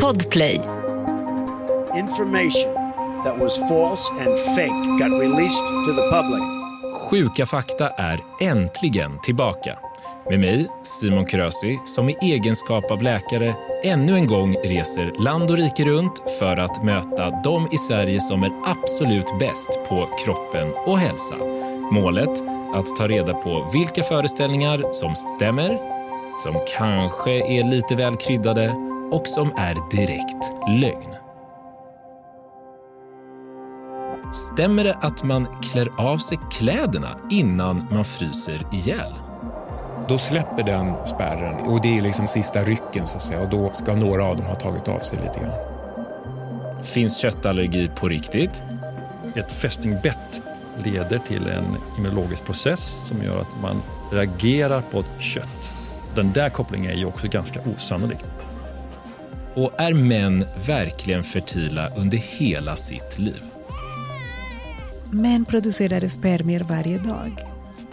Podplay. Information that was false and fake got released to the public. Sjuka fakta är äntligen tillbaka. Med mig, Simon Krösi, som i egenskap av läkare ännu en gång reser land och rike runt för att möta de i Sverige som är absolut bäst på kroppen och hälsa. Målet? Att ta reda på vilka föreställningar som stämmer, som kanske är lite väl kryddade och som är direkt lögn. Stämmer det att man klär av sig kläderna innan man fryser ihjäl? Då släpper den spärren och det är liksom sista rycken så att säga och då ska några av dem ha tagit av sig lite grann. Finns köttallergi på riktigt? Ett fästingbett leder till en immunologisk process som gör att man reagerar på ett kött. Den där kopplingen är ju också ganska osannolik. Och är män verkligen fertila under hela sitt liv? Män producerar spermier varje dag.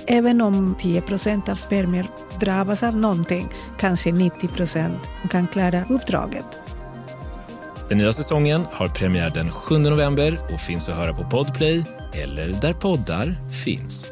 Även om 10 procent av spermier drabbas av någonting, kanske 90 procent kan klara uppdraget. Den nya säsongen har premiär den 7 november och finns att höra på Podplay eller där poddar finns.